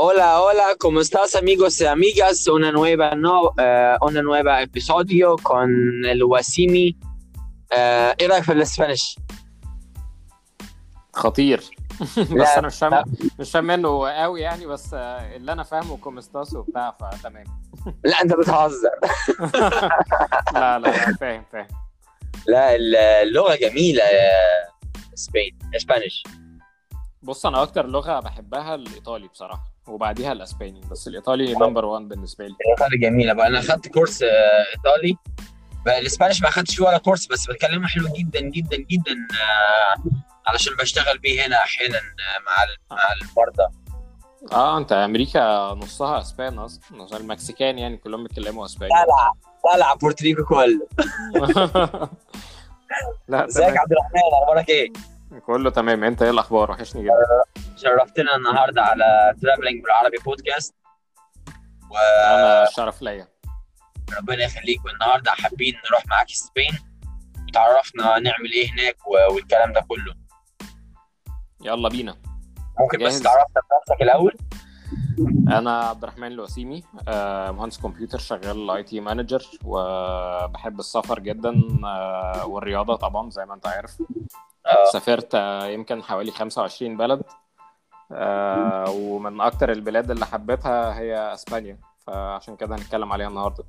Hola, hola, ¿cómo estás amigos y amigas? Una nueva, no, eh, una nueva episodio con el Wasimi. Eh, إيه رايك في ال Spanish؟ خطير بس أنا مش فاهم مش فاهم منه قوي يعني بس آه، اللي أنا فاهمه cómo estás وبتاع فتمام لا أنت بتهزر لا لا فاهم فاهم لا اللغة جميلة يا Spain Spanish بص أنا أكتر لغة بحبها الإيطالي بصراحة وبعديها الاسباني بس الإيطالي number 1 بالنسبة لي. الإيطالي جميلة بقى. أنا اخدت course آه، إيطالي. بقى ال Spanish ما اخدتش فيه ولا course بس بتكلمه حلو جدا جدا جدا آه، علشان بشتغل بيه هنا أحيانا آه، مع مع المرضى آه أنت أمريكا نصها أسبان أصلا نص ال Mexican يعني كلهم بيتكلموا أسباني. طالع طالع بورتريكو كله لا إزيك عبد الرحمن؟ أخبارك إيه؟ كله تمام. انت إيه الاخبار؟ وحشني جدا. شرفتنا النهارده على Traveling بالعربي بودكاست أنا الشرف ليا. وربنا يخليك. والنهارده حابين نروح معاك Spain وتعرفنا نعمل إيه هناك و- والكلام ده كله. يلا بينا. ممكن بس جاهز. تعرفنا بنفسك الأول؟ أنا عبد الرحمن الوسيمي آه، مهندس كمبيوتر شغال IT manager وبحب السفر جدا آه، والرياضة طبعا زي ما انت عارف. سافرت آه، يمكن حوالي 25 بلد آه، ومن أكتر البلاد اللي حبيتها هي إسبانيا فعشان كده هنتكلم عليها النهارده.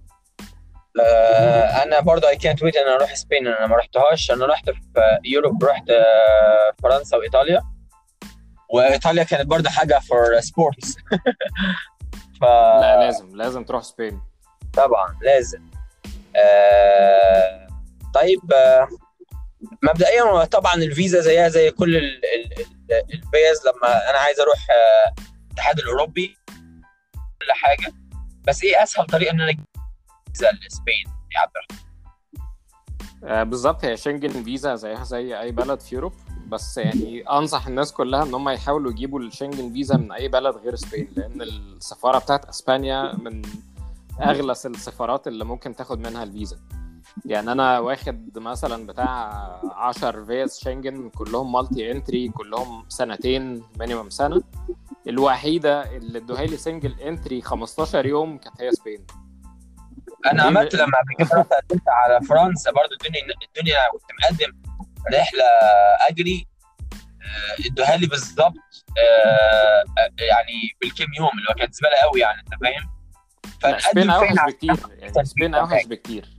آه، أنا برضه اي كانت ويت إن أنا أروح Spain أنا ما رحتهاش. أنا رحت في Europe رحت فرنسا وإيطاليا. وإيطاليا كانت برضه حاجة for sports ف لا لازم لازم تروح Spain طبعا لازم. آه طيب آه مبدئيا طبعا الفيزا زيها زي كل ال- ال- ال- الفيز لما أنا عايز أروح آه، الاتحاد الأوروبي كل حاجة. بس إيه أسهل طريقة إن أنا أجيب فيزا ل Spain يا عبد الرحمن. آه، بالظبط. هي شنجن فيزا زيها زي أي بلد في Europe بس يعني أنصح الناس كلها إن هم يحاولوا يجيبوا الشنجن فيزا من أي بلد غير Spain لأن السفارة بتاعت أسبانيا من اغلى السفارات اللي ممكن تاخد منها الفيزا. يعني أنا واخد مثلا بتاع 10 فيز شنجن كلهم multi entry كلهم سنتين minimum سنة. الوحيدة اللي ادوها لي single entry 15 يوم كانت هي Spain. أنا عملت لما قدمت على فرنسا برضو الدنيا الدنيا كنت مقدم رحلة أجري آه، ادوها لي بالظبط آه، يعني بالكام يوم اللي هو كانت زبالة قوي يعني أنت فاهم؟ لا، Spain فنقدم اوحش بكتير يعني Spain أوحش بكتير.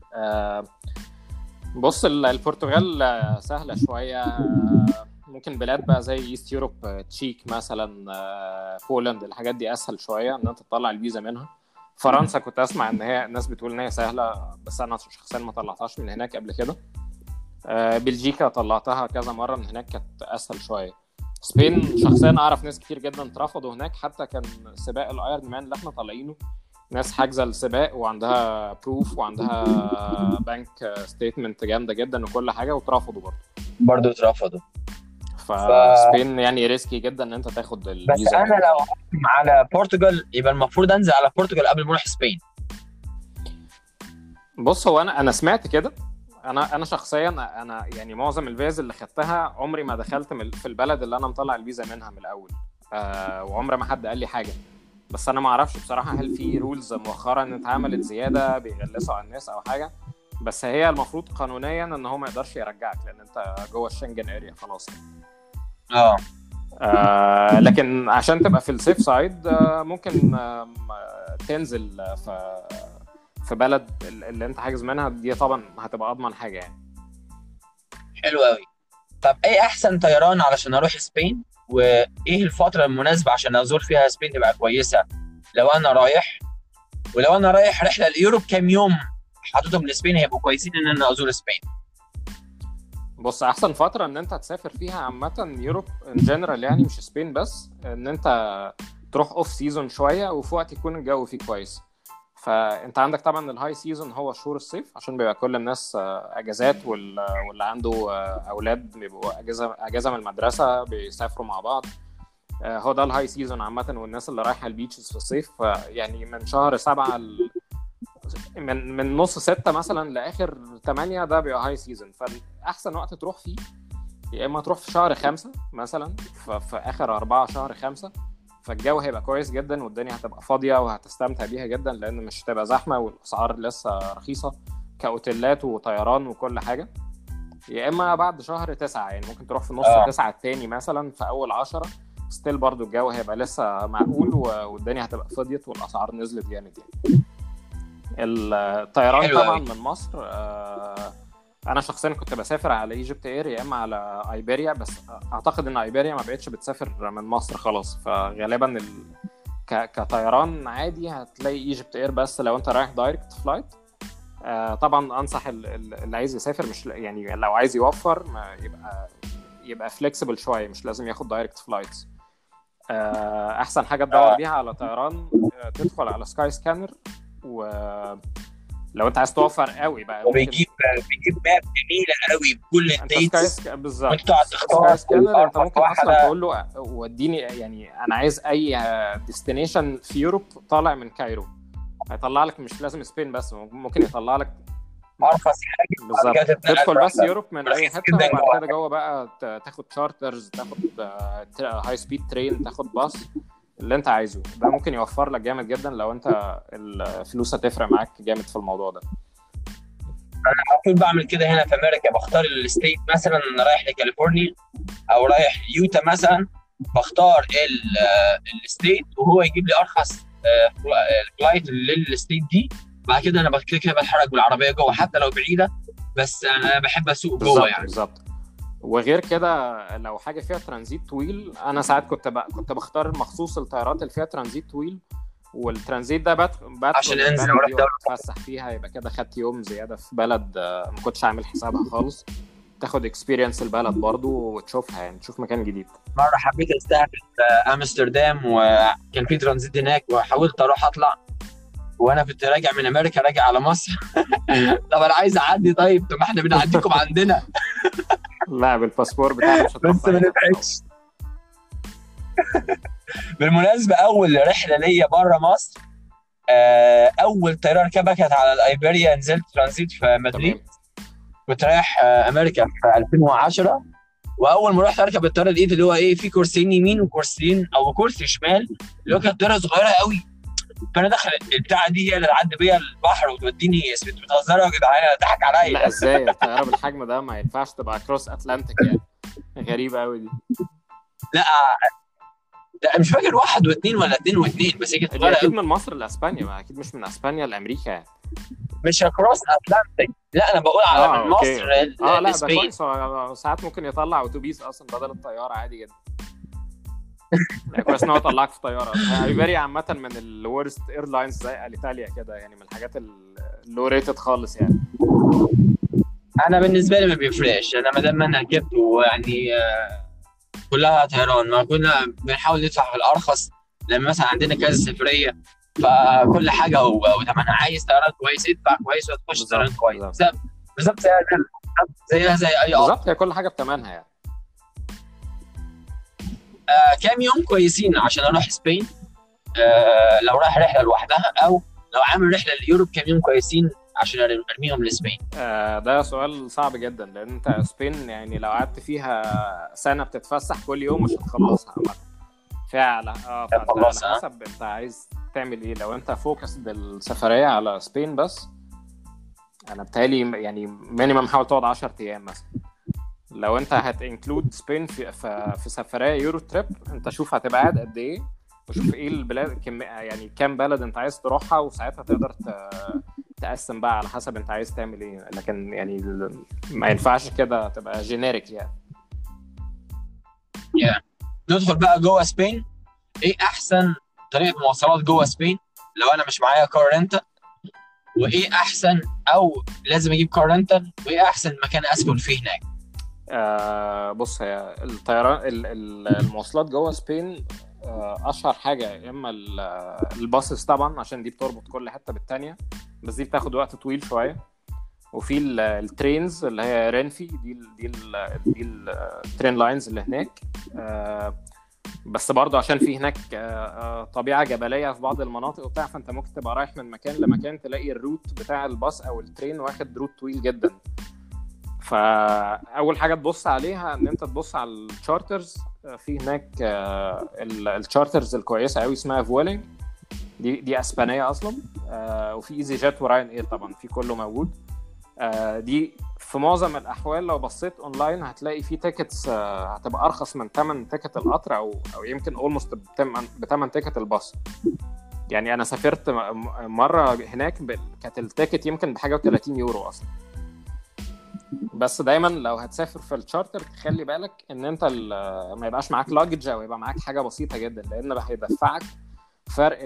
بص ال- البرتغال آه، سهلة شوية. آه، ممكن بلاد بقى زي East Europe آه، تشيك مثلا آه، Poland الحاجات دي أسهل شوية إن أنت تطلع الفيزا منها. فرنسا كنت أسمع إن هي الناس بتقول إن هي سهلة بس أنا شخصيا ما طلعتهاش من هناك قبل كده. آه، بلجيكا طلعتها كذا مرة من هناك كانت أسهل شوية. سبين شخصيا أعرف ناس كتير جدا اترفضوا هناك حتى كان سباق ال Ironman اللي إحنا طالعينه ناس حاجزة السباق وعندها proof وعندها bank statement جامدة جدا وكل حاجة واترفضوا برضه. برضو اترفضوا. فسبين يعني risky جدا إن أنت تاخد بس أنا لو هقدم على برتغال يبقى المفروض أنزل على برتغال قبل ما أروح سبين بص هو أنا أنا سمعت كده. أنا أنا شخصيا أنا يعني معظم الفيز اللي خدتها عمري ما دخلت في البلد اللي أنا مطلع الفيزا منها من الأول. آه وعمر ما حد قال لي حاجة. بس أنا ما أعرفش بصراحة هل في rules مؤخرا اتعملت زيادة بيغلسوا على الناس أو حاجة. بس هي المفروض قانونيا ان هو ما يقدرش يرجعك لأن انت جوه الشنجن area خلاص. آه. آه لكن عشان تبقى في ال safe side آه ممكن آه تنزل في في بلد اللي انت حاجز منها. دي طبعا هتبقى اضمن حاجة يعني. حلو قوي طب إيه أحسن طيران علشان أروح سبين؟ وإيه الفترة المناسبة عشان أزور فيها سبين تبقى كويسة؟ لو أنا رايح ولو أنا رايح رحلة ال Europe كام يوم حاططهم لسبين هيبقوا كويسين إن أنا أزور سبين. بص أحسن فترة إن أنت تسافر فيها عامة Europe in general يعني مش سبين بس إن أنت تروح off season شوية وفي وقت يكون الجو فيه كويس. فأنت عندك طبعا ال high season هو شهور الصيف عشان بيبقى كل الناس آه، أجازات وال- واللي عنده آه، أولاد بيبقوا أجازة أجازة من المدرسة بيسافروا مع بعض. آه، هو ده ال high season عامة والناس اللي رايحة ال beaches في الصيف. يعني من شهر سبعة ل- من من نص ستة مثلا لآخر ثمانية ده بيبقى high season فاحسن وقت تروح فيه يا إما تروح في شهر خمسة مثلا في آخر أربعة شهر خمسة فالجو هيبقى كويس جدا والدنيا هتبقى فاضية وهتستمتع بيها جدا لأن مش هتبقى زحمة والأسعار لسه رخيصة كأوتيلات وطيران وكل حاجة يا إما بعد شهر تسعة يعني ممكن تروح في نص آه. تسعة التاني مثلا في أول عشرة ستيل برضو الجو هيبقى لسه معقول والدنيا هتبقى فضيت والأسعار نزلت جامد يعني الطيران طبعا. من مصر آه، أنا شخصيا كنت بسافر على EgyptAir يا اما على إيبيريا بس أعتقد إن إيبيريا ما بقتش بتسافر من مصر خلاص فغالبا ال... ك... كطيران عادي هتلاقي EgyptAir بس لو أنت رايح direct flight آه طبعا أنصح ال- ال- اللي عايز يسافر مش يعني لو عايز يوفر ما يبقى يبقى flexible شوية مش لازم ياخد direct flights آه أحسن حاجة تدور. بيها على طيران آه، تدخل على Skyscanner ولو أنت عايز توفر قوي بقى ممكن- بيجيب map جميلة قوي بكل ال dates. بالظبط وأنت تقعد تختار Skyscanner أنت ممكن. أصلا تقول له وديني يعني أنا عايز أي destination في Europe طالع من كايرو هيطلع لك مش لازم سبين بس ممكن يطلع لك أرخص حاجة بالظبط تدخل بس. Europe من أي حتة وبعد. كده جوه بقى تاخد charters تاخد high speed train تاخد باص اللي أنت عايزه ده ممكن يوفر لك جامد جدا لو أنت الفلوس هتفرق معاك جامد في الموضوع ده على طول بعمل كده هنا في أمريكا. بختار ال state مثلا أنا رايح لكاليفورنيا أو رايح يوتا مثلا. بختار آه، ال state وهو يجيب لي أرخص آه، فل- آه، flight لل state دي. بعد كده أنا كده كده بتحرك بالعربية جوه حتى لو بعيدة بس أنا بحب أسوق جوه يعني. بالظبط. وغير كده لو حاجة فيها ترانزيت طويل أنا ساعات كنت ب... كنت بختار مخصوص الطيارات اللي فيها ترانزيت طويل. والترانزيت ده بدخل بدخل عشان انزل دي دولة. واتفسح فيها يبقى كده خدت يوم زيادة في بلد آه، ما كنتش عامل حسابها خالص. تاخد experience البلد برضو وتشوفها يعني تشوف مكان جديد. مرة حبيت استهبل آه، أمستردام وكان في ترانزيت هناك وحاولت أروح أطلع. وأنا كنت راجع من أمريكا راجع على مصر. طب أنا عايز أعدي طيب طب ما إحنا بنعديكم عندنا. لا بالباسبور بتاعك مش بس ما نفعتش. بالمناسبة أول رحلة ليا بره مصر آه، أول طياره اركبها كانت على الأيبيريا نزلت ترانزيت في مدريد. كنت رايح آه، أمريكا في 2010 وأول ما رحت اركب الطياره لقيت اللي هو إيه في كرسيين يمين وكرسيين أو كرسي شمال اللي هو كانت طيارة صغيرة قوي. فانا داخل البتاعة دي هي اللي تعدي بيا البحر وتوديني أنتوا بتهزروا يا جدعان؟ ضحك عليا. لا إزاي؟ الطياره بالحجم ده ما ينفعش تبقى cross Atlantic يعني. غريبة قوي دي. لا لا مش فاكر واحد واثنين ولا اثنين واثنين بس هي كانت صغيره أكيد من مصر لأسبانيا ما أكيد مش من أسبانيا لأمريكا يعني. مش cross Atlantic لا أنا بقول على آه، من okay. مصر ل- آه لا هو ساعات ممكن يطلع أتوبيس أصلا بدل الطيارة عادي جدا. يعني كويس إن هو طلعك في طيارة. ايبيريا عامة من ال worst airlines زي Alitalia كده يعني من الحاجات ال low rated خالص يعني. أنا بالنسبة لي ما بيفرقش. أنا ما دام أنا ركبت ويعني آه، كلها طيران ما كنا بنحاول ندفع في الأرخص لما مثلا عندنا كذا سفرية فكل حاجة وثمنها عايز طيران كويس ادفع كويس وتخش طيران كويس. بالظبط. بالظبط بالظبط زي زيها زي أي بالظبط هي كل حاجة بتمنها يعني. آه، كام يوم كويسين عشان أروح سبين؟ آه، لو رايح رحلة لوحدها أو لو عامل رحلة ل Europe كام يوم كويسين؟ عشان ارميهم لسبين. آه، ده سؤال صعب جدا لأن أنت سبين يعني لو قعدت فيها سنة بتتفسح كل يوم مش هتخلصها فعلا آه فانت على هتخلصها. حسب أنت عايز تعمل إيه. لو أنت focus بالسفرية على سبين بس أنا بتهيألي يعني minimum حاول تقعد 10 أيام مثلا. لو أنت هت include سبين في في, في سفرية Euro trip أنت شوف هتبقى قاعد قد إيه وشوف إيه البلاد كم يعني كام بلد أنت عايز تروحها وساعتها تقدر ت... تقسم بقى على حسب انت عايز تعمل إيه. لكن يعني ما ينفعش كده تبقى generic يعني. ندخل بقى جوه سبين. إيه احسن طريقة مواصلات جوه سبين؟ لو أنا مش معايا car rental وايه احسن أو لازم أجيب car rental وايه احسن مكان اسكن فيه هناك؟ آه بص هي الطيران ال- ال- المواصلات جوه Spain آه اشهر حاجة يا اما ال- ال buses طبعا عشان دي بتربط كل حتة بالتانية. بس دي بتاخد وقت طويل شوية. وفي ال- ال trains اللي هي Renfe دي ال دي ال دي ال train lines اللي هناك. آه بس برضه عشان في هناك آه، آه، طبيعة جبلية في بعض المناطق وبتاع فانت ممكن تبقى رايح من مكان لمكان تلاقي ال route بتاع الباص أو ال train واخد روت طويل جدا. فأول حاجة تبص عليها إن أنت تبص على ال charters في هناك ال charters الكويسة قوي اسمها Vueling. دي دي اسبانية أصلا. وفي easyJet و Ryanair طبعا في كله موجود. دي في معظم الأحوال لو بصيت أونلاين هتلاقي في tickets هتبقى أرخص من ثمن ticket القطر أو أو يمكن almost بثمن ticket الباص. يعني أنا سافرت مرة هناك كانت ال ticket يمكن بحاجة و30 يورو أصلا. بس دايما لو هتسافر في الشارتر تخلي بالك إن أنت ما يبقاش معاك luggage أو يبقى معاك حاجة بسيطة جدا لأن هيدفعك فرق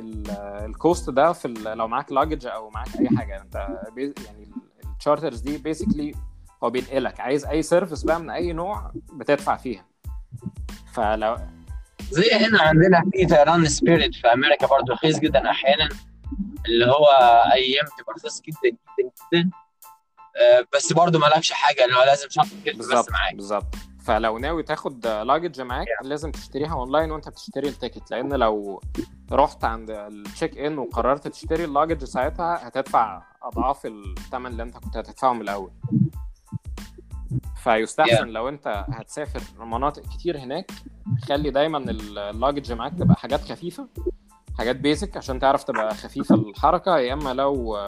ال cost ده في لو معاك luggage أو معاك أي حاجة. أنت يعني ال charters دي basically هو بينقلك. عايز أي service بقى من أي نوع بتدفع فيها. فلو زي هنا عندنا في طيران Spirit في أمريكا برضه رخيص جدا أحيانا اللي هو أيام تبقى رخيص جدا جدا جدا. بس برضه مالكش حاجة اللي هو لازم شنطة بس معاك. بالظبط. فلو ناوي تاخد luggage معاك yeah. لازم تشتريها اونلاين وأنت بتشتري ال ticket لأن لو رحت عند ال check-in وقررت تشتري ال luggage ساعتها هتدفع أضعاف الثمن اللي أنت كنت هتدفعه من الأول فيستحسن yeah. لو أنت هتسافر مناطق كتير هناك خلي دايما ال luggage معاك تبقى حاجات خفيفة حاجات basic عشان تعرف تبقى خفيفة الحركة يا إما لو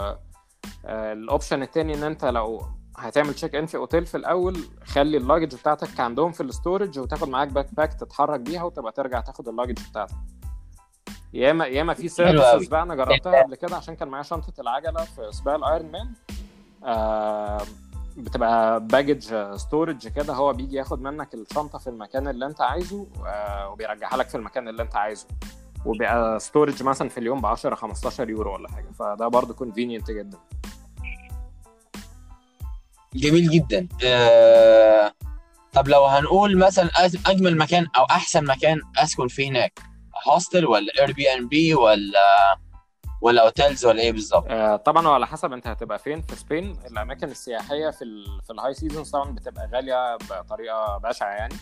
ال option التاني إن أنت لو هتعمل check-in في اوتيل في الأول خلي ال luggage بتاعتك عندهم في ال storage وتاخد معاك backpack تتحرك بيها وتبقى ترجع تاخد ال luggage بتاعتك يا اما يا اما في services بقى أنا جربتها قبل كده عشان كان معايا شنطة العجلة في سباق ال Ironman. آه بتبقى baggage storage كده هو بيجي ياخد منك الشنطة في المكان اللي أنت عايزه آه وبيرجعها لك في المكان اللي أنت عايزه. وبقى storage مثلا في اليوم ب 10 15 يورو ولا حاجة. فده برضه convenient جدا. جميل جدا. آه... طب لو هنقول مثلا أجمل مكان أو أحسن مكان أسكن فيه هناك؟ hostel ولا Airbnb ولا ولا hotels ولا إيه بالظبط؟ آه طبعا وعلى حسب أنت هتبقى فين في Spain. الأماكن السياحية في في ال high season طبعا بتبقى غالية بطريقة بشعة يعني.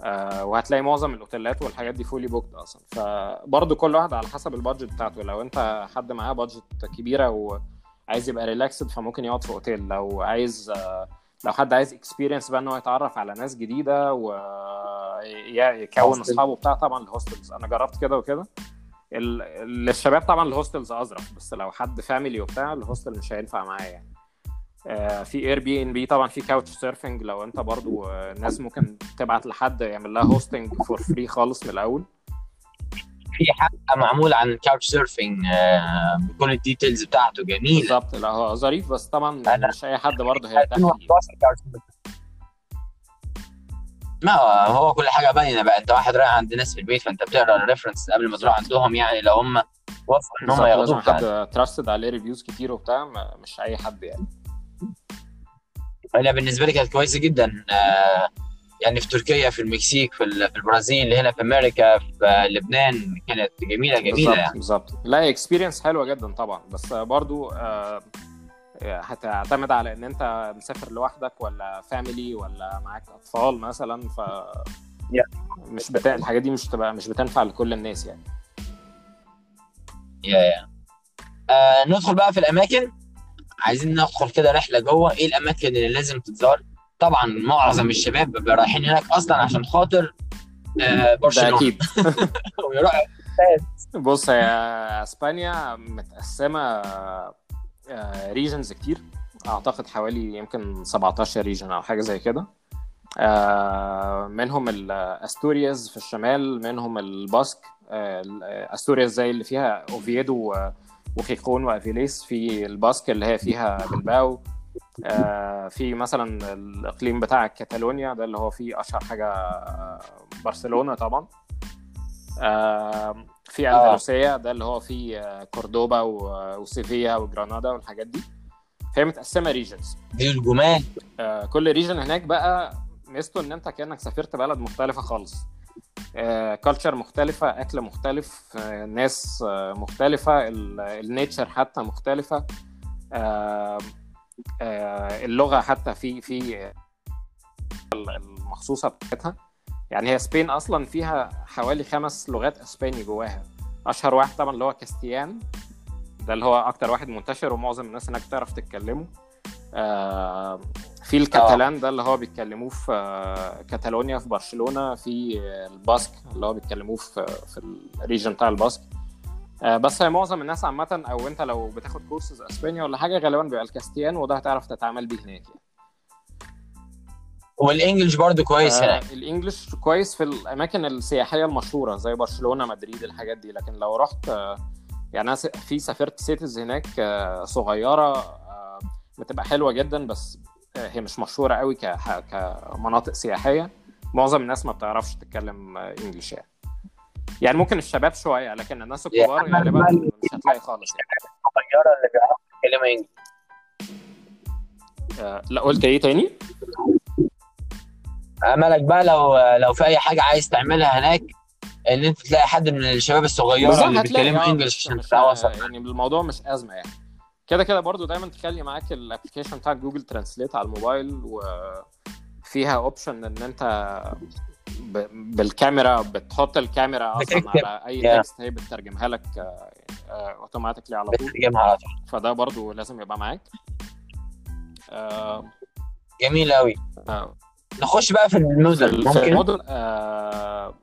آه وهتلاقي معظم الأوتيلات والحاجات دي fully booked أصلا. فبرضه كل واحد على حسب ال budget بتاعته. لو أنت حد معاه budget كبيرة وعايز يبقى relaxed فممكن يقعد في أوتيل. لو عايز آه لو حد عايز experience بقى إن هو يتعرف على ناس جديدة ويكون أصحابه بتاع طبعا ال hostels أنا جربت كده وكده. للشباب طبعا ال hostels أظرف بس لو حد family وبتاع ال hostel مش هينفع معاه يعني. آه في Airbnb طبعا في couch surfing لو أنت برضو آه ناس ممكن تبعت لحد يعمل لها hosting for free خالص من الأول. في حلقة معمول عن couch surfing آه بكل ال details بتاعته. جميل. بالظبط. لا هو ظريف بس طبعا مش أي حد برضه هيرتاح ما هو كل حاجة باينة بقى. أنت واحد رايح عند ناس في البيت فأنت بتقرأ ال reference قبل ما تروح عندهم يعني. لو هم وافقوا إن هم ياخدوك حد trusted عليه reviews كتير وبتاع مش أي حد يعني. أنا بالنسبة لي كانت كويسة جدا. آه يعني في تركيا في المكسيك في, في البرازيل هنا في أمريكا في لبنان كانت جميلة جميلة بالزبط يعني. بالظبط. لا experience حلوة جدا طبعا. بس برضو آه هتعتمد على إن أنت مسافر لوحدك ولا family ولا معاك أطفال مثلا ف مش بتا... الحاجات دي مش تبقى مش بتنفع لكل الناس يعني. yeah yeah آه ندخل بقى في الأماكن. عايزين ندخل كده رحلة جوه. إيه الأماكن اللي لازم تتزار؟ طبعا معظم الشباب بيبقوا رايحين هناك أصلا عشان خاطر آه برشلونة. أكيد. ويروحوا بص هي إسبانيا متقسمة regions كتير. أعتقد حوالي يمكن 17 region أو حاجة زي كده. منهم الاستورياز في الشمال منهم الباسك استورياز زي اللي فيها اوفييدو وخيخون وافيليس في الباسك اللي هي فيها بلباو في مثلا الإقليم بتاع كاتالونيا ده اللي هو فيه أشهر حاجة برشلونة طبعا. في أندلسية ده اللي هو فيه كوردوبا وسيفيا وجرانادا والحاجات دي. فهي متقسمة regions دي الجمال. آه كل region هناك بقى ميزته إن أنت كأنك سافرت بلد مختلفة خالص. culture آه مختلفة أكل مختلف آه ناس آه مختلفة ال nature حتى مختلفة. آه آه اللغة حتى في في المخصوصة بتاعتها. يعني هي Spain أصلا فيها حوالي خمس لغات إسباني جواها. أشهر واحد طبعا اللي هو كاستيان. ده اللي هو أكتر واحد منتشر ومعظم الناس هناك تعرف تتكلمه. آه في الكاتالان ده اللي هو بيتكلموه في آه، كاتالونيا في برشلونة في الباسك اللي هو بيتكلموه في في ال region بتاع الباسك. آه، بس هي معظم الناس عامة أو أنت لو بتاخد كورسز أسبانيا ولا حاجة غالبا بيبقى الكاستيان وده هتعرف تتعامل بيه هناك يعني. وال English برضو كويس آه هناك. ال English كويس في الأماكن السياحية المشهورة زي برشلونة مدريد الحاجات دي. لكن لو رحت آه، يعني أنا في سافرت cities هناك آه، صغيرة آه، بتبقى حلوة جدا بس آه، هي مش مشهورة قوي كمناطق سياحية. معظم الناس ما بتعرفش تتكلم آه، English يعني. يعني ممكن الشباب شوية لكن الناس الكبار غالبا مش هتلاقي خالص. يعني الصغيره اللي بيعرفوا يتكلموا English آه، لا قلت إيه تاني؟ املك بقى لو لو في أي حاجة عايز تعملها هناك إن أنت تلاقي حد من الشباب الصغيرة اللي بيتكلموا آه English عشان تتواصل يعني الموضوع مش أزمة يعني. كده كده برضو دايما تخلي معاك ال application بتاع جوجل Translate على الموبايل وفيها option إن أنت بالكاميرا بتحط الكاميرا أصلا. على أي. text هي بتترجمها لك automatically على طول. بتترجمها على طول. فده برضو لازم يبقى معاك. آه، جميل قوي آه، نخش بقى في في المدن ال- في ممكن؟ المدن آه،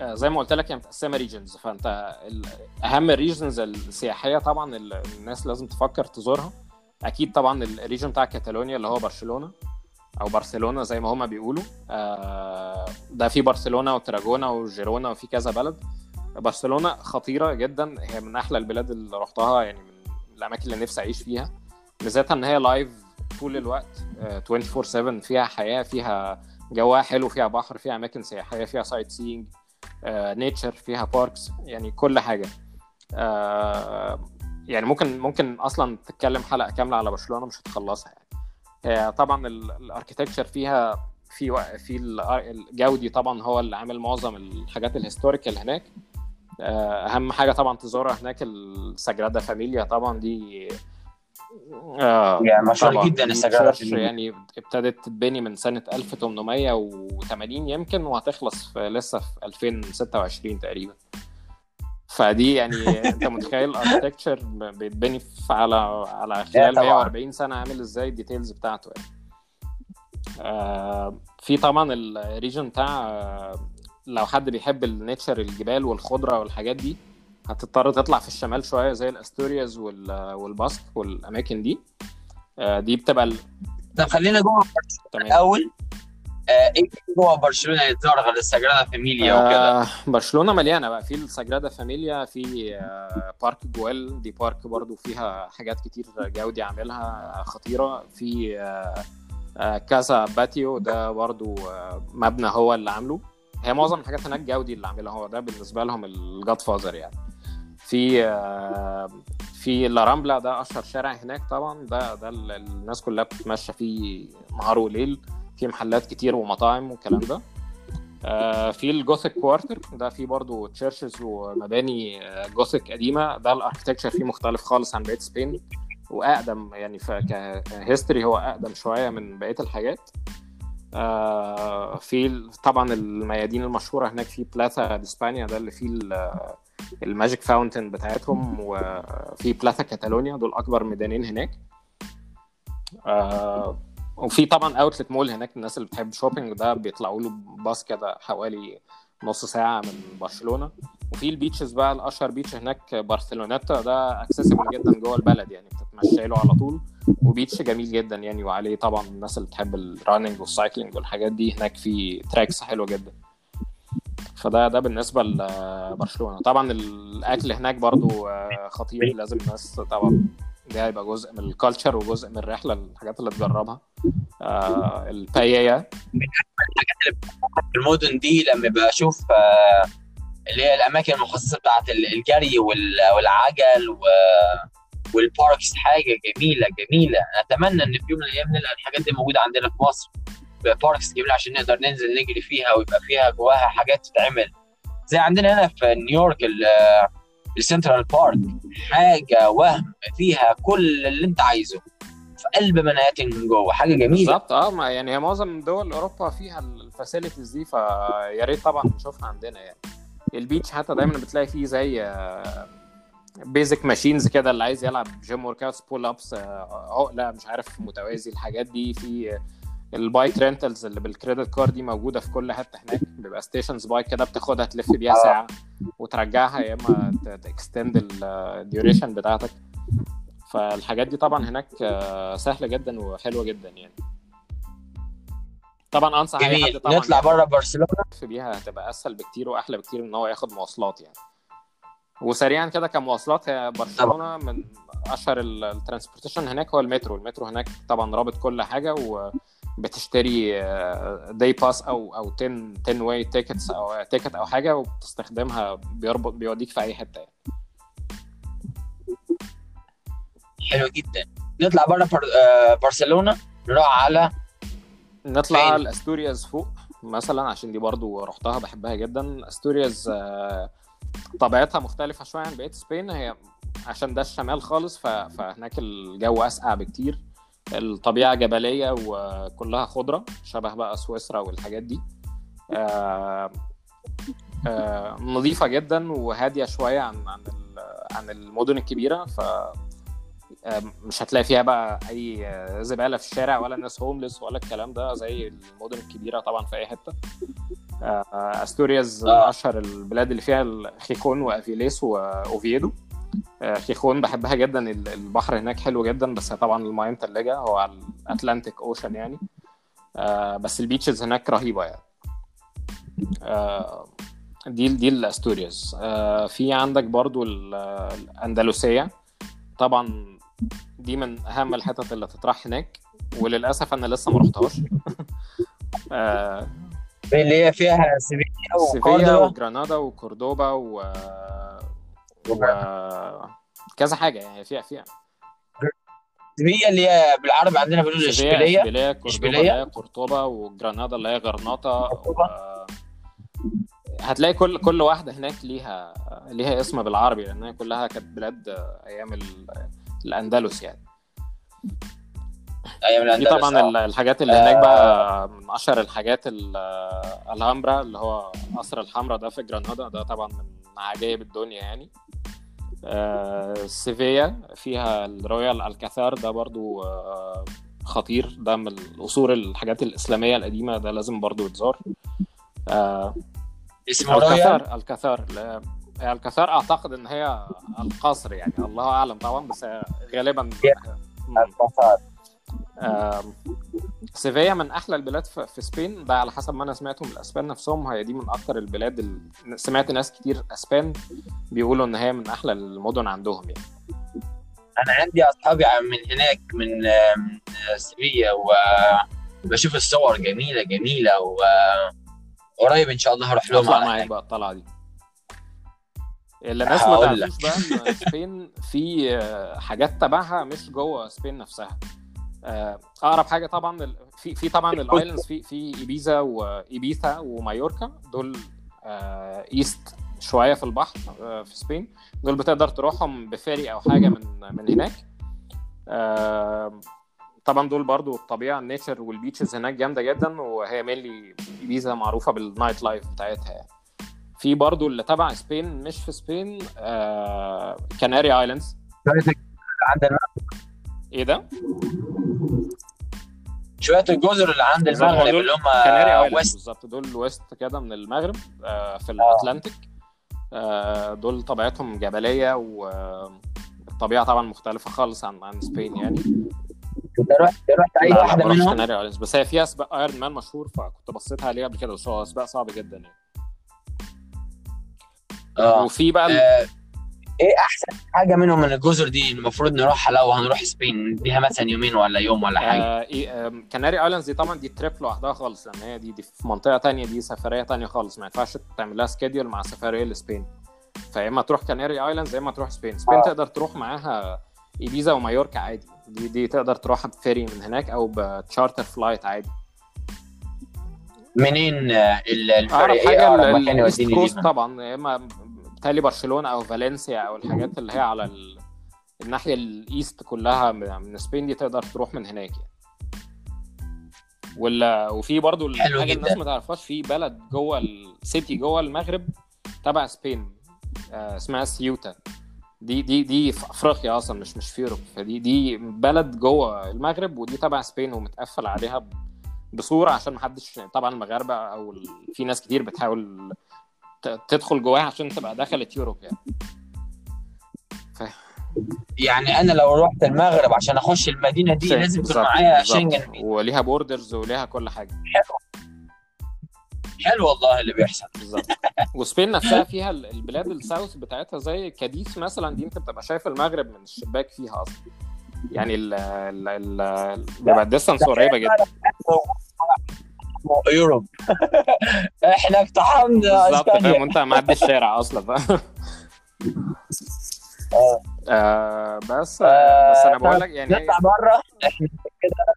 آه، زي ما قلت لك هي متقسمه regions فأنت أهم ال regions السياحية طبعا الناس لازم تفكر تزورها. أكيد طبعا ال region بتاع كاتالونيا اللي هو برشلونة. أو برشلونة زي ما هما بيقولوا. آه، ده في برشلونة وتراجونا وجيرونا وفي كذا بلد. برشلونة خطيرة جدا. هي من أحلى البلاد اللي رحتها يعني من الأماكن اللي نفسي أعيش فيها. بالذات إن هي live طول الوقت آه، 24 7 فيها حياة فيها جواها حلو فيها بحر فيها أماكن سياحية فيها sightseeing nature فيها parks يعني كل حاجة. آه، يعني ممكن ممكن أصلا تتكلم حلقة كاملة على برشلونة مش هتخلصها يعني. طبعا ال architecture فيها في في ال- الجاودي طبعا هو اللي عامل معظم الحاجات ال historical هناك. آه، أهم حاجة طبعا تزورها هناك الساجرادا فاميليا طبعا دي آه يعني مشهور جدا السجرادا church يعني ابتدت تتبني من سنة 1880 يمكن وهتخلص في لسه في 2026 تقريبا. فدي يعني انت متخيل ال architecture بيتبني على على خلال طبعاً. 140 سنة عامل إزاي ال details بتاعته يعني. آه في طبعا ال region بتاع آه، لو حد بيحب ال nature الجبال والخضرة والحاجات دي هتضطر تطلع في الشمال شوية زي الاستورياز وال- والباسك والأماكن دي آه، دي بتبقى ال- طب خلينا جوه الأول إيه جوه برشلونة يتزار غير السجرادا فاميليا وكده؟ آه برشلونة مليانة بقى. في الساجرادا فاميليا في آه بارك جوال دي park برضو فيها حاجات كتير جودي عاملها خطيرة. في آه آه كازا باتيو ده برضو آه مبنى هو اللي عامله. هي معظم الحاجات هناك جودي اللي عاملها هو ده بالنسبة لهم ال godfather يعني. في آه في لارامبلا ده أشهر شارع هناك طبعا. ده ده ال- الناس كلها بتتمشى فيه نهار وليل. في محلات كتير ومطاعم والكلام ده. آه، في ال Gothic Quarter ده فيه برضو churches ومباني آه، Gothic قديمة. ده ال architecture فيه مختلف خالص عن بقية Spain. وأقدم يعني ك history هو أقدم شوية من بقية الحاجات. آه، في طبعا الميادين المشهورة هناك في بلاثا اسبانيا ده اللي فيه ال- ال Magic Fountain بتاعتهم. وفي بلاثا كاتالونيا دول أكبر ميدانين هناك. آه، وفي طبعا outlet mall هناك الناس اللي بتحب shopping ده بيطلعوا له باص كده حوالي نص ساعة من برشلونة. وفي ال beaches بقى الأشهر beach هناك برشلونيتا ده accessible جدا جوه البلد يعني بتتمشى له على طول. و beach جميل جدا يعني وعليه طبعا الناس اللي بتحب ال running وال cycling والحاجات دي هناك في tracks حلوة جدا. فده ده بالنسبة لبرشلونة طبعا الأكل هناك برضو آه، خطير لازم الناس طبعا ده هيبقى جزء من ال culture وجزء من الرحلة الحاجات اللي تجربها. آه البايية في المدن دي لما بشوف آه، اللي هي الأماكن المخصصة بتاعت ال- الجري وال- والعجل و- وال parks حاجة جميلة جميلة. أتمنى إن في يوم من الأيام نلقى الحاجات دي موجودة عندنا في مصر. parks جميلة عشان نقدر ننزل نجري فيها ويبقى فيها جواها حاجات تتعمل. زي عندنا هنا في نيويورك ال- ال Central Park حاجة وهم فيها كل اللي انت عايزه. في قلب منهاتن من جوه حاجة جميلة. بالظبط آه ما يعني هي معظم دول أوروبا فيها ال facilities دي فيا ريت طبعا نشوفها عندنا يعني. ال beach حتى دايما بتلاقي فيه زي آه، basic machines كده اللي عايز يلعب gym workouts pull ups عقله مش عارف متوازي الحاجات دي في ال bike rentals اللي بال credit card دي موجودة في كل حتة هناك. بيبقى stations bike كده بتاخدها تلف بيها آه. ساعة وترجعها يا إما ت extend ال duration بتاعتك. فالحاجات دي طبعا هناك آه، سهلة جدا وحلوة جدا يعني. طبعا أنصح أي حد طبعا نطلع بره برشلونة. بيها هتبقى أسهل بكتير وأحلى بكتير إن هو ياخد مواصلات يعني. وسريعا كده كمواصلات هي برشلونة من أشهر ال transportation هناك هو المترو. المترو هناك طبعا رابط كل حاجة وبتشتري day pass أو أو 10 10 way tickets أو ticket أو حاجة وبتستخدمها بيربط بيوديك في أي حتة يعني. حلو جدا. نطلع بره بر... آه، برشلونة نروح على نطلع فين؟ لأستورياز فوق مثلا عشان دي برضو رحتها بحبها جدا. أستورياز آه، طبيعتها مختلفة شوية عن بقية Spain. هي عشان ده الشمال خالص ف... فهناك الجو أسقع بكتير. الطبيعة جبلية وكلها خضرة شبه بقى سويسرا والحاجات دي آه... آه... نظيفة جدا وهادية شوية عن عن. عن المدن الكبيرة ف آه، مش هتلاقي فيها بقى أي زبالة في الشارع ولا ناس homeless ولا الكلام ده زي المدن الكبيرة طبعا في أي حتة أستورياز. أشهر البلاد اللي فيها الخيخون وأفيليس واوفيدو آه، خيخون بحبها جدا. ال- البحر هناك حلو جدا بس طبعا الماية متلجة. هو على ال Atlantic Ocean يعني. آه، بس ال beaches هناك رهيبة يعني. آه، دي دي الاستورياز آه، في عندك برضو ال- الاندلسيه طبعا دي من أهم الحتت اللي تطرح هناك. وللأسف أنا لسه ما رحتهاش. آه، اللي هي فيها سيفيا وجرانادا وكوردوبا و... كذا حاجة يعني فيها فيها. اللي هي بالعربي عندنا بنقول إشبيلية. إشبيلية هي قرطبه وجرانادا اللي هي غرناطة. هتلاقي كل كل واحدة هناك ليها ليها اسم بالعربي لانها كلها كانت بلاد أيام ال... الأندلس يعني. أيام دي الأندلس طبعا آه. ال- الحاجات اللي هناك بقى من أشهر الحاجات ال- الهامبرا اللي هو قصر الحمراء ده في جرانادا ده طبعا من عجائب الدنيا يعني. آه، سيفيا فيها الرويال ألكاثار ده برضو آه، خطير. ده من القصور الحاجات الإسلامية القديمة ده لازم برضو يتزار. آه، اسمه ألكاثار ألكاثار ألكاثار أعتقد إن هي القصر يعني. الله أعلم طبعا بس غالبا مم. سيفيا من أحلى البلاد في سبين. ده على حسب ما أنا سمعته من الأسبان نفسهم هي دي من أكتر البلاد اللي سمعت ناس كتير أسبان بيقولوا إن هي من أحلى المدن عندهم يعني. أنا عندي أصحابي من هناك من سيفيا وبشوف الصور جميلة جميلة وقريب إن شاء الله هروح لهم أطلع معاك هناك. بقى الطلعة دي. اللي الناس ما هقول تعرفوش بقى إن Spain في آه، حاجات تبعها مش جوه Spain نفسها. أقرب حاجة طبعا في في طبعا ال islands في في إيبيزا وايبيثا ومايوركا دول آه، east شوية في البحر آه، في Spain. دول بتقدر تروحهم ب ferry أو حاجة من من هناك. آه، طبعا دول برضو الطبيعة ال nature وال beaches هناك جامدة جدا وهي mainly إيبيزا معروفة بال nightlife بتاعتها يعني. في برضو اللي تبع Spain مش في Spain آه Canary Islands عند الم- إيه ده؟ شوية الجزر اللي عند المغرب اللي هم Canary Islands west. بالظبط. دول west كده من المغرب آه في الأتلانتيك. آه دول طبيعتهم جبلية والطبيعة طبعا مختلفة خالص عن عن Spain يعني. أنت رحت رحت أي واحدة منهم؟ islands بس هي فيها سباق Ironman مشهور فكنت بصيت عليه قبل كده بس هو سباق صعب جدا يعني. آه. وفي بقى آه، إيه احسن حاجة منهم من الجزر دي المفروض نروحها لو هنروح Spain؟ نديها مثلا يومين ولا يوم ولا حاجة. آه إيه، آم، Canary Islands دي طبعا دي trip لوحدها خالص لأن هي دي, دي في منطقة تانية دي سفرية تانية خالص ما ينفعش تعمل لها schedule مع سفرية ل Spain. فيا اما تروح Canary Islands يا اما تروح Spain. Spain آه. تقدر تروح معاها إيبيزا ومايوركا عادي. دي دي تقدر تروحها ب ferry من هناك أو ب charter flight عادي. منين آه، ال- الفرق اقرب إيه حاجة ال east coast ليها؟ طبعا يا اما بتهيألي برشلونة أو فالنسيا أو الحاجات اللي هي على ال... الناحية ال east كلها من من Spain دي تقدر تروح من هناك يعني. ولا وفي برضو جدا. الناس ما تعرفهاش في بلد جوه ال city جوه المغرب تبع Spain آه اسمها سيوتا. دي دي دي في أفريقيا أصلا مش مش في أوروبا. فدي دي بلد جوه المغرب ودي تبع Spain ومتقفل عليها بصورة عشان ما حدش طبعا المغاربة أو في ناس كتير بتحاول تدخل جواها عشان تبقى دخلت Europe يعني. ف... يعني أنا لو رحت المغرب عشان أخش المدينة دي لازم يكون معايا شنجن وليها borders وليها كل حاجة. حلو. حلو والله اللي بيحصل. بالظبط. و Spain نفسها فيها البلاد ال south بتاعتها زي كاديس مثلا دي أنت بتبقى شايف المغرب من الشباك فيها أصلا. يعني ال ال بيبقى ال distance قريبة جدا. يوروب إحنا اقتحمنا بالظبط فاهم؟ وانت معدي الشارع أصلا فاهم؟ آه. بس آه بس أنا بقول لك يعني نطلع بره إحنا كده.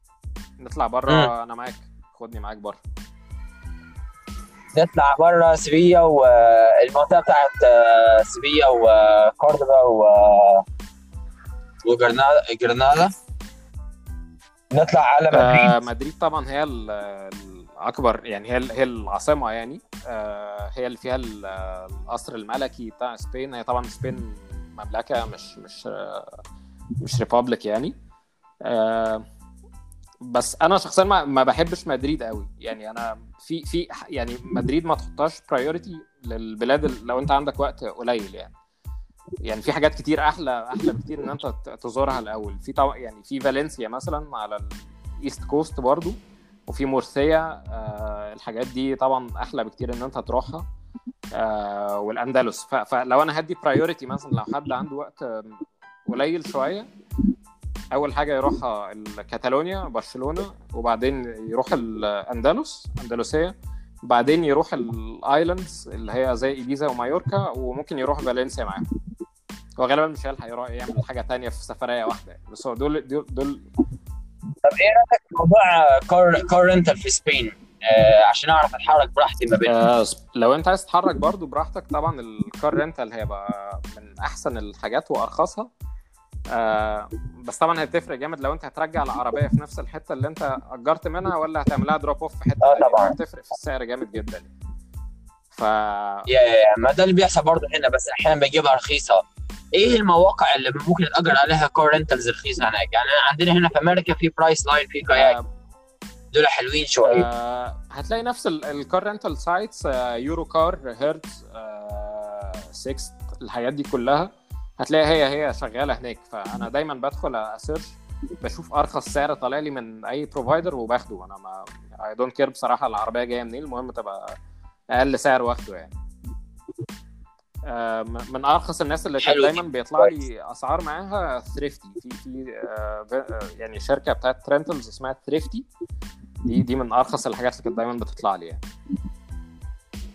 نطلع بره أنا معاك. خدني معاك بره نطلع بره سيفيا والمنطقة بتاعت سيفيا وكوردوبا و وجرنالا نطلع على مدريد آه مدريد. طبعا هي الاكبر يعني هي هي العاصمة يعني. آه هي اللي فيها القصر الملكي بتاع Spain. هي طبعا Spain مملكة مش مش آه مش republic يعني. آه بس أنا شخصيا ما, ما بحبش مدريد قوي. يعني أنا في في يعني مدريد ما تحطهاش priority للبلاد لو أنت عندك وقت قليل يعني. يعني في حاجات كتير أحلى أحلى بكتير إن أنت تزورها الأول. في طبعا يعني في فالنسيا مثلا على ال east coast برضو. وفي مورسيا آه الحاجات دي طبعا أحلى بكتير إن أنت تروحها. آه والأندلس. فلو أنا هدي priority مثلا لو حد عنده وقت قليل شوية أول حاجة يروح كاتالونيا برشلونة وبعدين يروح الأندلس أندلسية. بعدين يروح ال islands اللي هي زي إيبيزا ومايوركا وممكن يروح فالنسيا معاهم. هو غالبا مش هيلحق يعمل حاجة تانية في سفرية واحدة. يعني بس هو دول دول, دول... طب إيه رأيك في موضوع car car rental في Spain؟ آه عشان أعرف أتحرك براحتي ما بين آه لو أنت عايز تتحرك برضو براحتك طبعا ال car rental هيبقى من أحسن الحاجات وأرخصها. آه بس طبعا هتفرق جامد لو أنت هترجع العربية في نفس الحتة اللي أنت أجرت منها ولا هتعملها drop off في حتة آه طبعا. هتفرق في السعر جامد جدا. ف يا يا ما ده اللي بيحصل برضه هنا بس أحيانا بجيبها رخيصة. إيه المواقع اللي ممكن تأجر عليها car rentals رخيصه هناك؟ يعني عندنا هنا في أمريكا في Priceline في Kayak. آه دول حلوين شوية. آه هتلاقي نفس ال car rental sites Europcar Hertz Sixt الحاجات دي كلها. هتلاقي هي هي شغالة هناك. فأنا دايما بدخل ا search بشوف أرخص سعر طالع لي من أي provider وباخده. أنا ما I don't care بصراحة العربية جاية منين المهم تبقى أقل سعر واخده يعني. آه من أرخص الناس اللي كان دايما بيطلع لي أسعار معاها Thrifty في في آه يعني شركة بتاعت ت rentals اسمها Thrifty دي دي من أرخص الحاجات اللي كانت دايما بتطلع لي يعني.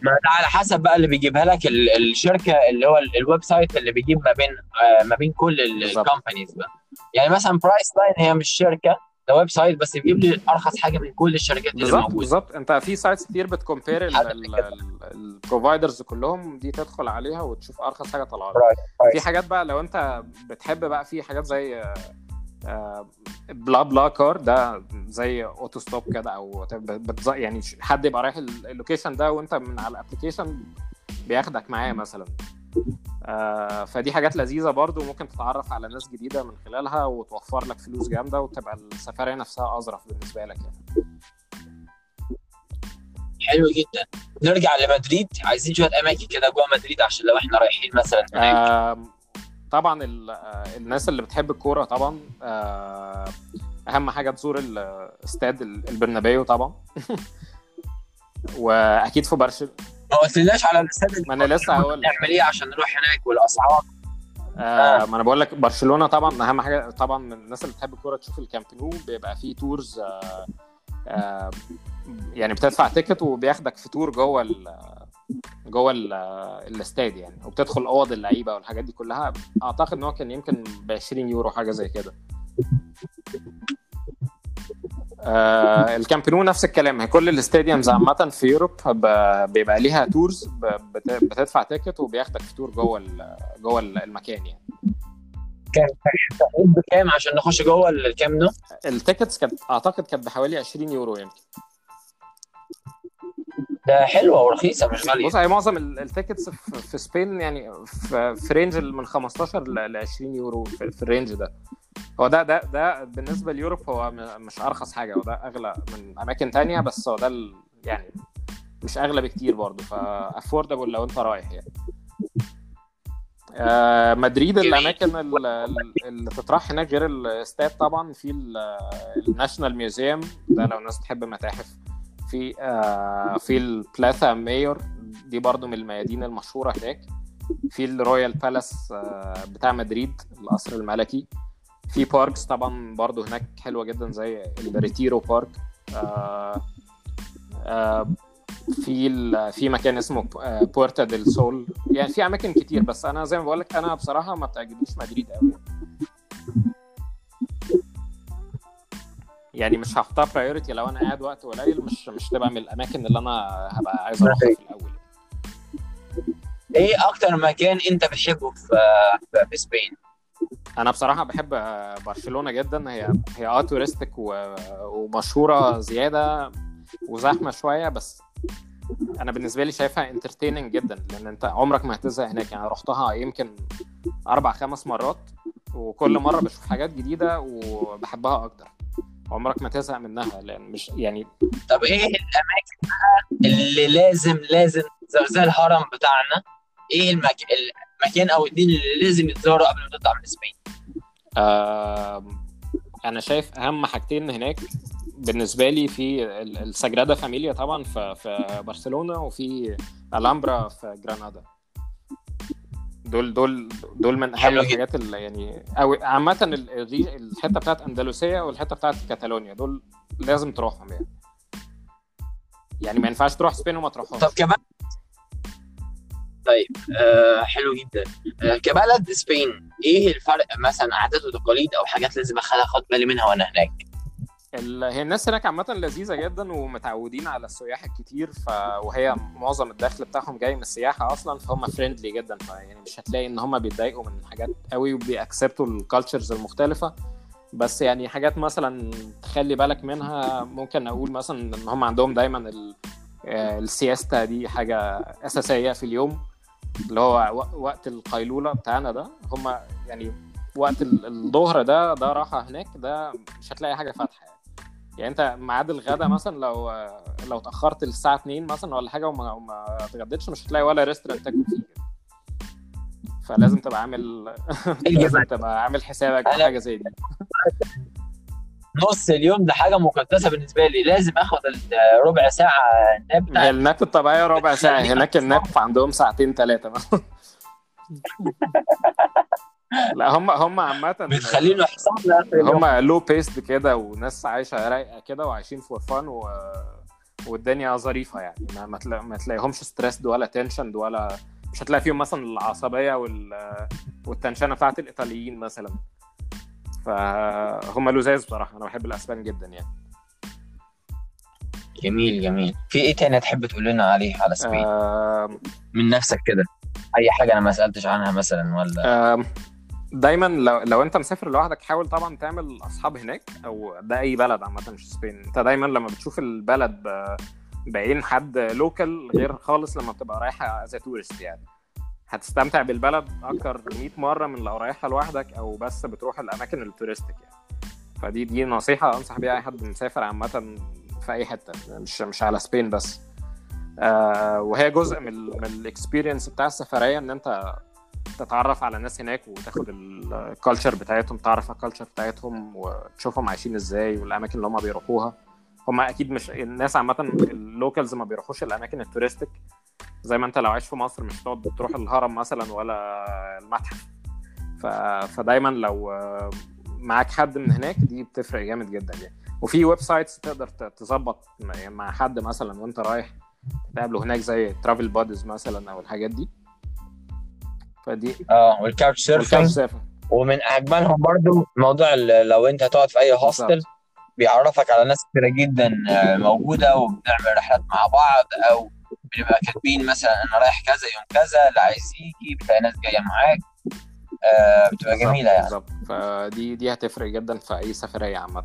ما ده على حسب بقى اللي بيجيبها لك الشركة اللي هو ال website اللي بيجيب ما بين ما بين كل ال companies بقى. يعني مثلا Priceline هي مش شركة ده website بس بيجيب لي أرخص حاجة من كل الشركات اللي موجودة. بالظبط. أنت في sites كتير بت compare ال providers كلهم دي تدخل عليها وتشوف أرخص حاجة طالعة في حاجات بقى لو أنت بتحب بقى في حاجات زي BlaBlaCar ده زي auto stop كده أو يعني حد يبقى رايح ال location ده وأنت من على ال application بياخدك معاه مثلا. آه فدي حاجات لذيذة برضو ممكن تتعرف على ناس جديدة من خلالها وتوفر لك فلوس جامدة وتبقى السفريه نفسها أظرف بالنسبة لك يعني. حلو جدا. نرجع لمدريد. عايزين شوية أماكن كده جوه مدريد عشان لو إحنا رايحين مثلا آه طبعا الناس اللي بتحب الكورة طبعا أهم حاجة تزور الاستاد البرنابيو طبعا. وأكيد في برشلونه ما قلتلناش على الأستاد ما أنا لسه هقول نعمل إيه عشان نروح هناك والاسعار آه ما أنا بقول لك برشلونة طبعا أهم حاجة طبعا من الناس اللي بتحب الكورة تشوف ال Camp Nou بيبقى فيه tours آه آه يعني بتدفع ticket وبياخدك في tour جوه ال جوه الاستاد يعني وبتدخل أوض اللعيبة والحاجات دي كلها. أعتقد إن هو كان يمكن ب 20 يورو حاجة زي كده. آه ال Camp Nou نفس الكلام. هي كل ال stadiums عامة في Europe بيبقى ليها tours بتدفع ticket وبياخدك في tour جوه جوه المكان يعني. كان بكام عشان نخش جوه ال Camp Nou؟ ال tickets كانت أعتقد كانت بحوالي 20 يورو يمكن. ده حلوة ورخيصة مش غالية. بص هي معظم ال tickets في Spain يعني في, في range من 15 ل 20 يورو في, في ال range ده. هو ده ده ده بالنسبة ل Europe هو مش أرخص حاجة هو ده أغلى من أماكن تانية بس هو ده يعني مش أغلى بكتير برضه ف affordable لو أنت رايح يعني. آه مدريد الأماكن اللي تتراح هناك غير الاستاد طبعا في ال National Museum ده لو الناس تحب متاحف. في آه في ال Plaza Mayor دي برضو من الميادين المشهورة هناك. في ال Royal Palace آه بتاع مدريد القصر الملكي. في parks طبعا برضو هناك حلوة جدا زي ال Retiro Park آه في في مكان اسمه Puerta del Sol يعني في أماكن كتير بس أنا زي ما بقول لك أنا بصراحة ما بتعجبنيش مدريد قوي يعني مش هحطها priority لو أنا قاعد وقت قليل مش مش تبقى من الأماكن اللي أنا هبقى عايز أروحها في الأول. إيه أكتر مكان أنت بتحبه في في Spain أنا بصراحة بحب برشلونة جدا. هي هي آه touristic ومشهورة زيادة وزحمة شوية بس أنا بالنسبة لي شايفها entertaining جدا لأن أنت عمرك ما هتزهق هناك. يعني رحتها يمكن أربع خمس مرات وكل مرة بشوف حاجات جديدة وبحبها أكتر. عمرك ما تزهق منها لأن مش يعني طب إيه الأماكن بقى اللي لازم لازم زي الهرم بتاعنا إيه المك... المكان أو الدين اللي لازم يتزاروا قبل ما تطلع من إسبانيا؟ آه أنا شايف أهم حاجتين هناك بالنسبة لي في السجرادا فاميليا طبعا في في برشلونة وفي ألامبرا في جرانادا دول دول دول من أهم الحاجات اللي يعني أو عامة الحتة بتاعت أندلسية والحته بتاعت كاتالونيا دول لازم تروحهم يعني. يعني ما ينفعش تروح Spain وما تروحهمش. طب كمان طيب آه حلو جدا. آه كبلد Spain إيه الفرق مثلا عادات وتقاليد أو حاجات لازم أخد بالي منها وأنا هناك؟ هي الناس هناك عامة لذيذة جدا ومتعودين على السياح الكتير ف... وهي معظم الدخل بتاعهم جاي من السياحة أصلا فهم friendly جدا فيعني مش هتلاقي إن هم بيتضايقوا من حاجات قوي وبي accept وا ال cultures المختلفة. بس يعني حاجات مثلا تخلي بالك منها ممكن أقول مثلا إن هم عندهم دايما ال... السياستا دي حاجة أساسية في اليوم اللي هو وقت القيلولة بتاعنا ده. هم يعني وقت الظهر ده ده راحة هناك ده مش هتلاقي حاجة فاتحة. يعني. انت ميعاد الغدا مثلا لو لو اتأخرت للساعة 2 مثلا ولا حاجة وما, وما اتغديتش مش هتلاقي ولا ريستورانت تاكل فيه. فلازم تبقى عامل لازم تبقى عامل حسابك في حاجة زي دي. نص اليوم ده حاجة مقدسة بالنسبة لي. لازم آخد ربع ساعة ناب هي الناب الطبيعيه ربع ساعة. هناك الناب عندهم ساعتين ثلاثة لا هم هم عامة بتخلينا حصان هم لو بيست كده وناس عايشة رايقة كده وعايشين فور فان و... والدنيا ظريفة يعني. ما, ما, تلا... ما تلاقيهمش ستريسد ولا تنشند ولا مش هتلاقي فيهم مثلا العصبية وال... والتنشنة بتاعت الإيطاليين مثلا. فهم لزاز بصراحة أنا بحب الأسبان جدا يعني. جميل جميل. في إيه تاني تحب تقول لنا عليه على سبين آه... من نفسك كده. أي حاجة أنا ما سألتش عنها مثلا ولا؟ آه... دايما لو لو أنت مسافر لوحدك حاول طبعا تعمل أصحاب هناك أو ده أي بلد عامة مش سبين. أنت دايما لما بتشوف البلد بعين حد local غير خالص لما بتبقى رايحة as tourist يعني. هتستمتع بالبلد أكتر 100 مرة من لو رايحها لوحدك أو بس بتروح الأماكن ال touristic يعني. فدي دي نصيحة أنصح بيها أي حد مسافر عامة في أي حتة مش مش على Spain بس. آه وهي جزء من من ال experience بتاع السفرية إن أنت تتعرف على ناس هناك وتاخد ال culture بتاعتهم تعرف ال culture بتاعتهم وتشوفهم عايشين إزاي والأماكن اللي هم بيروحوها. هم أكيد مش الناس عامة ال locals ما بيروحوش الأماكن ال touristic زي ما أنت لو عايش في مصر مش هتقعد تروح الهرم مثلا ولا المتحف. ف... فدايما لو معاك حد من هناك دي بتفرق جامد جدا يعني. وفي websites تقدر تظبط مع حد مثلا وأنت رايح تقابله هناك زي travel buddies مثلا أو الحاجات دي. فدي آه وال Couchsurfing ومن أجملهم برضو موضوع لو أنت هتقعد في أي هوستل بيعرفك على ناس كتيرة جدا موجودة وبنعمل رحلات مع بعض أو بنبقى كاتبين مثلا أنا رايح كذا يوم كذا اللي عايز يجي بتلاقي ناس جاية معاك. آه بتبقى جميلة يعني. بالظبط. فدي دي هتفرق جدا في أي سفرية عامة.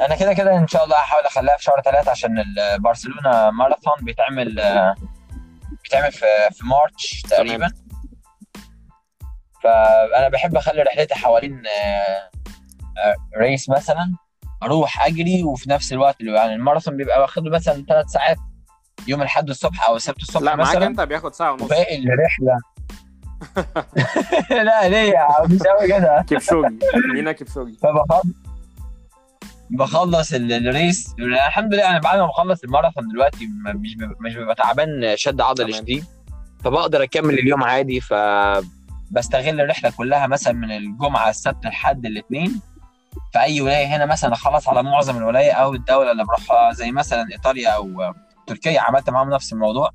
أنا كده كده إن شاء الله هحاول أخليها في شهر ثلاثة عشان ال- برشلونة ماراثون بيتعمل آه، بيتعمل في في March تقريبا. فأنا بحب أخلي رحلتي حوالين آه، آه، race مثلا أروح أجري وفي نفس الوقت اللي يعني الماراثون بيبقى واخد له مثلا ثلاث ساعات يوم الأحد الصبح أو السبت الصبح لا معاك مثلا. أنت بياخد ساعة ونص. وباقي الرحلة. لا ليه يا عم؟ مش قوي كده. كيبشوجي مينا كيبشوجي فبخلص بخلص ال- ال race. الحمد لله أنا بعد ما بخلص الماراثون دلوقتي مش ببقى- مش ببقى تعبان شد عضلي. شديد فبقدر أكمل اليوم عادي ف بستغل الرحلة كلها مثلا من الجمعة السبت لحد الاثنين. في أي ولاية هنا مثلا أخلص على معظم الولاية أو الدولة اللي بروحها زي مثلا إيطاليا أو تركيا عملت معاهم نفس الموضوع.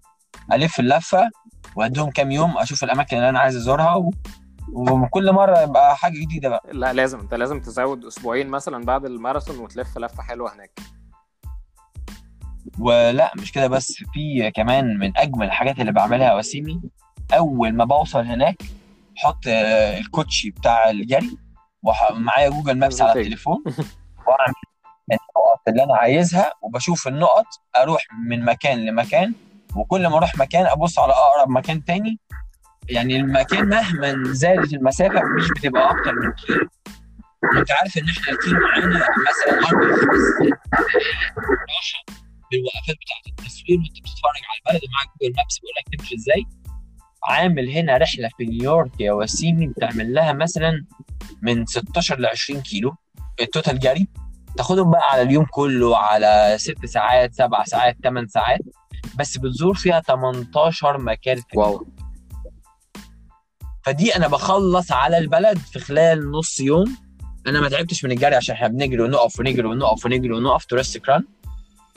ألف اللفة وأديهم كام يوم أشوف الأماكن اللي أنا عايز أزورها و... وكل مرة يبقى حاجة جديدة بقى لا لازم انت لازم تزود أسبوعين مثلا بعد الماراثون وتلف لفة حلوة هناك ولا مش كده بس في كمان من أجمل الحاجات اللي بعملها وسيمي أول ما بوصل هناك أحط آه، الكوتشي بتاع الجري ومعايا جوجل مابس على. التليفون وأعمل النقط اللي أنا عايزها وبشوف النقط أروح من مكان لمكان وكل ما أروح مكان أبص على أقرب مكان تاني يعني المكان مهما زادت المسافة مش بتبقى أكتر من كيلو وانت عارف إن إحنا الكيلو معانا مثلا أربع خمس راحه بالوقفات بتاعت التصوير وأنت بتتفرج على البلد ومعاك Google Maps بيقول لك تمشي إزاي. عامل هنا رحلة في نيويورك يا وسيمي بتعمل لها مثلا من 16 ل 20 كيلو ال total جري. تاخدهم بقى على اليوم كله على ست ساعات سبع ساعات ثمان ساعات بس بتزور فيها 18 مكان في wow. فدي أنا بخلص على البلد في خلال نص يوم. أنا ما تعبتش من الجري عشان إحنا بنجري ونقف ونجري ونقف ونجري ونقف touristic run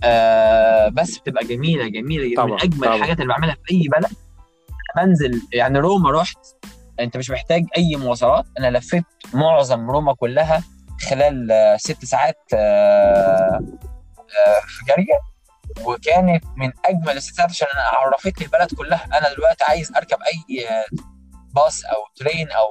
آه بس بتبقى جميلة جميلة جدا. من طبعاً، أجمل طبعاً. الحاجات اللي بعملها في أي بلد. بنزل يعني روما رحت. أنت مش محتاج أي مواصلات. أنا لفيت معظم روما كلها خلال آه، ست ساعات آه، آه، في جريه وكانت من أجمل الست ساعات عشان أنا عرفت لي البلد كلها. أنا دلوقتي عايز أركب أي باص أو train أو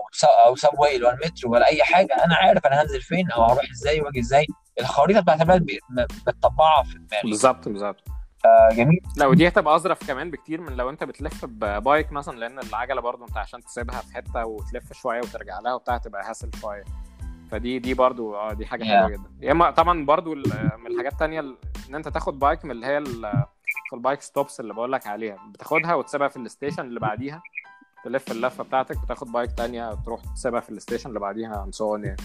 أو subway ولا مترو ولا أي حاجة أنا عارف أنا هنزل فين أو هروح إزاي وأجي إزاي. الخريطة بتاعت البلد بي- م- بتطبعها في دماغي. بالظبط بالظبط. آه، جميل. لا ودي هتبقى أظرف كمان بكتير من لو أنت بتلف ب bike مثلا لأن العجلة برضو أنت عشان تسيبها في حتة وتلف شوية وترجع لها وبتاع تبقى hassle شوية. فدي دي برضو آه دي حاجة Yeah. حلوة جدا. يا إما طبعا برضو من الحاجات التانية ال- إن أنت تاخد bike من اللي هي في ال bike stops اللي بقول لك عليها. بتاخدها وتسيبها في ال station اللي بعديها. تلف اللفة بتاعتك وتاخد bike تانية تروح تسيبها في ال station اللي بعديها on يعني.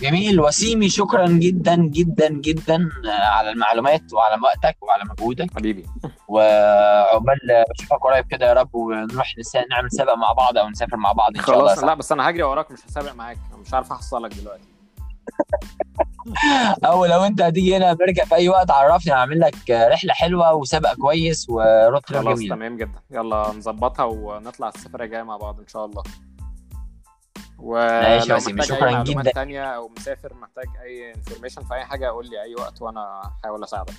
جميل. وسيمي شكرا جدا جدا جدا آه، على المعلومات وعلى وقتك وعلى مجهودك. حبيبي. وعقبال بشوفك قريب كده يا رب ونروح نعمل سباق مع بعض أو نسافر مع بعض إن شاء الله خلاص؟ لا بس أنا هجري وراك مش هسابق معاك مش عارف أحصلك دلوقتي. أو لو أنت هتيجي هنا برجع في أي وقت عرفني هعمل لك رحلة حلوة وسباق كويس و road trip خلاص تمام جدا. يلا نظبطها ونطلع السفرية الجاية مع بعض إن شاء الله. ماشي يا وسيم، شكراً جداً. تانية أو مسافر محتاج أي information في أي حاجة قول لي أي وقت وأنا هحاول أساعدك.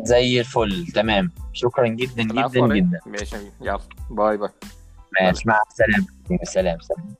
زي الفل تمام. شكرا جدا جدا. جدا. ماشي يلا bye bye. ماشي مع السلامة سلام سلام.